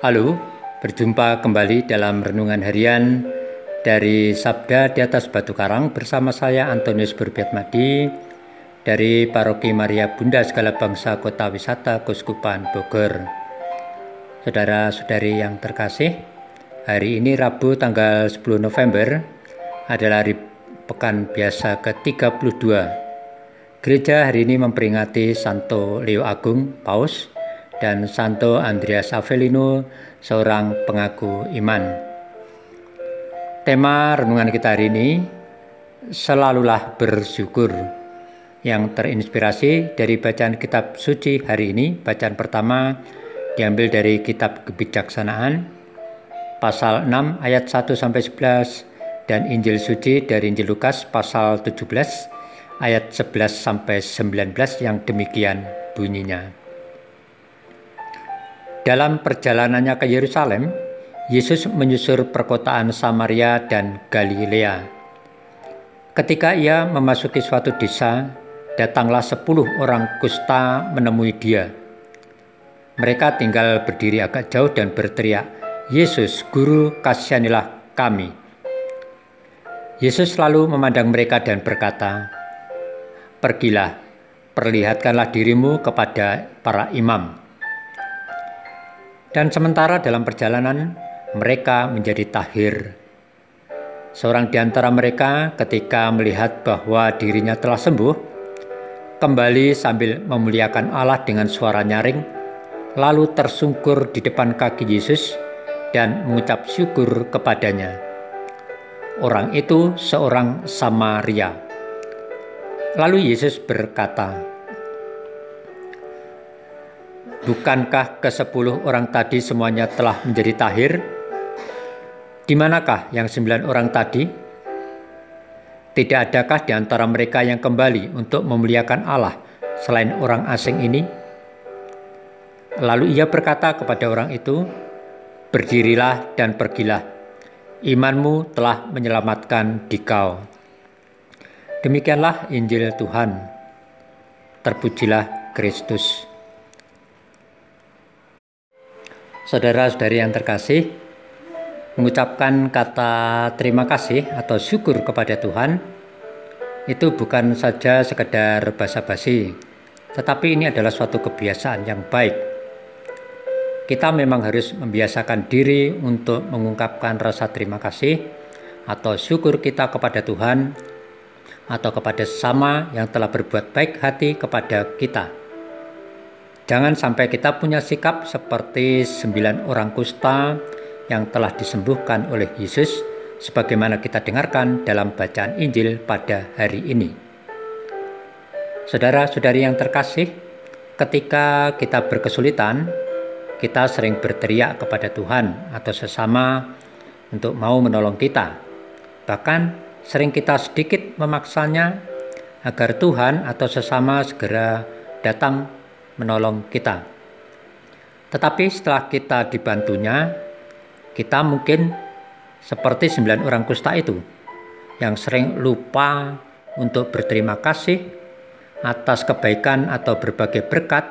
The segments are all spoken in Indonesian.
Halo, berjumpa kembali dalam renungan harian dari Sabda di atas Batu Karang bersama saya Antonius Madi dari Paroki Maria Bunda Segala Bangsa Kota Wisata Kuskupan Bogor. Saudara-saudari yang terkasih, hari ini Rabu tanggal 10 November adalah hari pekan biasa ke-32. Gereja hari ini memperingati Santo Leo Agung, Paus, dan Santo Andreas Avellino, seorang pengaku iman. Tema renungan kita hari ini, selalulah bersyukur, yang terinspirasi dari bacaan kitab suci hari ini. Bacaan pertama diambil dari kitab kebijaksanaan, pasal 6 ayat 1 sampai 11 dan Injil suci dari Injil Lukas pasal 17 ayat 11 sampai 19 yang demikian bunyinya. Dalam perjalanannya ke Yerusalem, Yesus menyusur perkotaan Samaria dan Galilea. Ketika ia memasuki suatu desa, datanglah sepuluh orang kusta menemui dia. Mereka tinggal berdiri agak jauh dan berteriak, Yesus, Guru, kasihanilah kami. Yesus selalu memandang mereka dan berkata, Pergilah, perlihatkanlah dirimu kepada para imam. Dan sementara dalam perjalanan mereka menjadi tahir. Seorang di antara mereka ketika melihat bahwa dirinya telah sembuh, kembali sambil memuliakan Allah dengan suara nyaring, lalu tersungkur di depan kaki Yesus dan mengucap syukur kepadanya. Orang itu seorang Samaria. Lalu Yesus berkata, Bukankah ke sepuluh orang tadi semuanya telah menjadi tahir? Di manakah yang sembilan orang tadi? Tidak adakah di antara mereka yang kembali untuk memuliakan Allah selain orang asing ini? Lalu ia berkata kepada orang itu, Berdirilah dan pergilah, imanmu telah menyelamatkan dikau. Demikianlah Injil Tuhan. Terpujilah Kristus. Saudara-saudari yang terkasih, mengucapkan kata terima kasih atau syukur kepada Tuhan itu bukan saja sekedar basa-basi, tetapi ini adalah suatu kebiasaan yang baik. Kita memang harus membiasakan diri untuk mengungkapkan rasa terima kasih atau syukur kita kepada Tuhan atau kepada sesama yang telah berbuat baik hati kepada kita. Jangan sampai kita punya sikap seperti sembilan orang kusta yang telah disembuhkan oleh Yesus sebagaimana kita dengarkan dalam bacaan Injil pada hari ini. Saudara-saudari yang terkasih, ketika kita berkesulitan, kita sering berteriak kepada Tuhan atau sesama untuk mau menolong kita. Bahkan sering kita sedikit memaksanya agar Tuhan atau sesama segera datang menolong kita. Tetapi setelah kita dibantunya, kita mungkin seperti sembilan orang kusta itu yang sering lupa untuk berterima kasih atas kebaikan atau berbagai berkat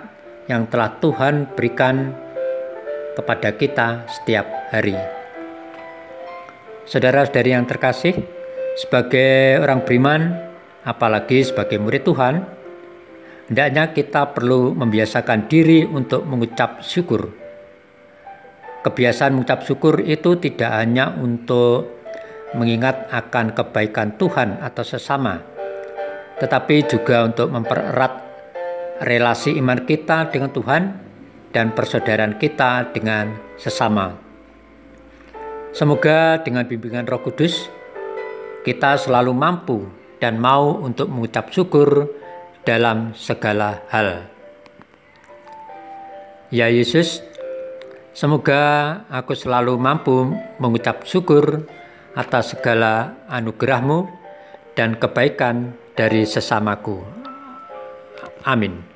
yang telah Tuhan berikan kepada kita setiap hari. Saudara-saudari yang terkasih, sebagai orang beriman, apalagi sebagai murid Tuhan, hendaknya kita perlu membiasakan diri untuk mengucap syukur. Kebiasaan mengucap syukur itu tidak hanya untuk mengingat akan kebaikan Tuhan atau sesama, tetapi juga untuk mempererat relasi iman kita dengan Tuhan dan persaudaraan kita dengan sesama. Semoga dengan bimbingan Roh Kudus kita selalu mampu dan mau untuk mengucap syukur dalam segala hal. Ya Yesus, semoga aku selalu mampu mengucap syukur atas segala anugerahmu dan kebaikan dari sesamaku. Amin.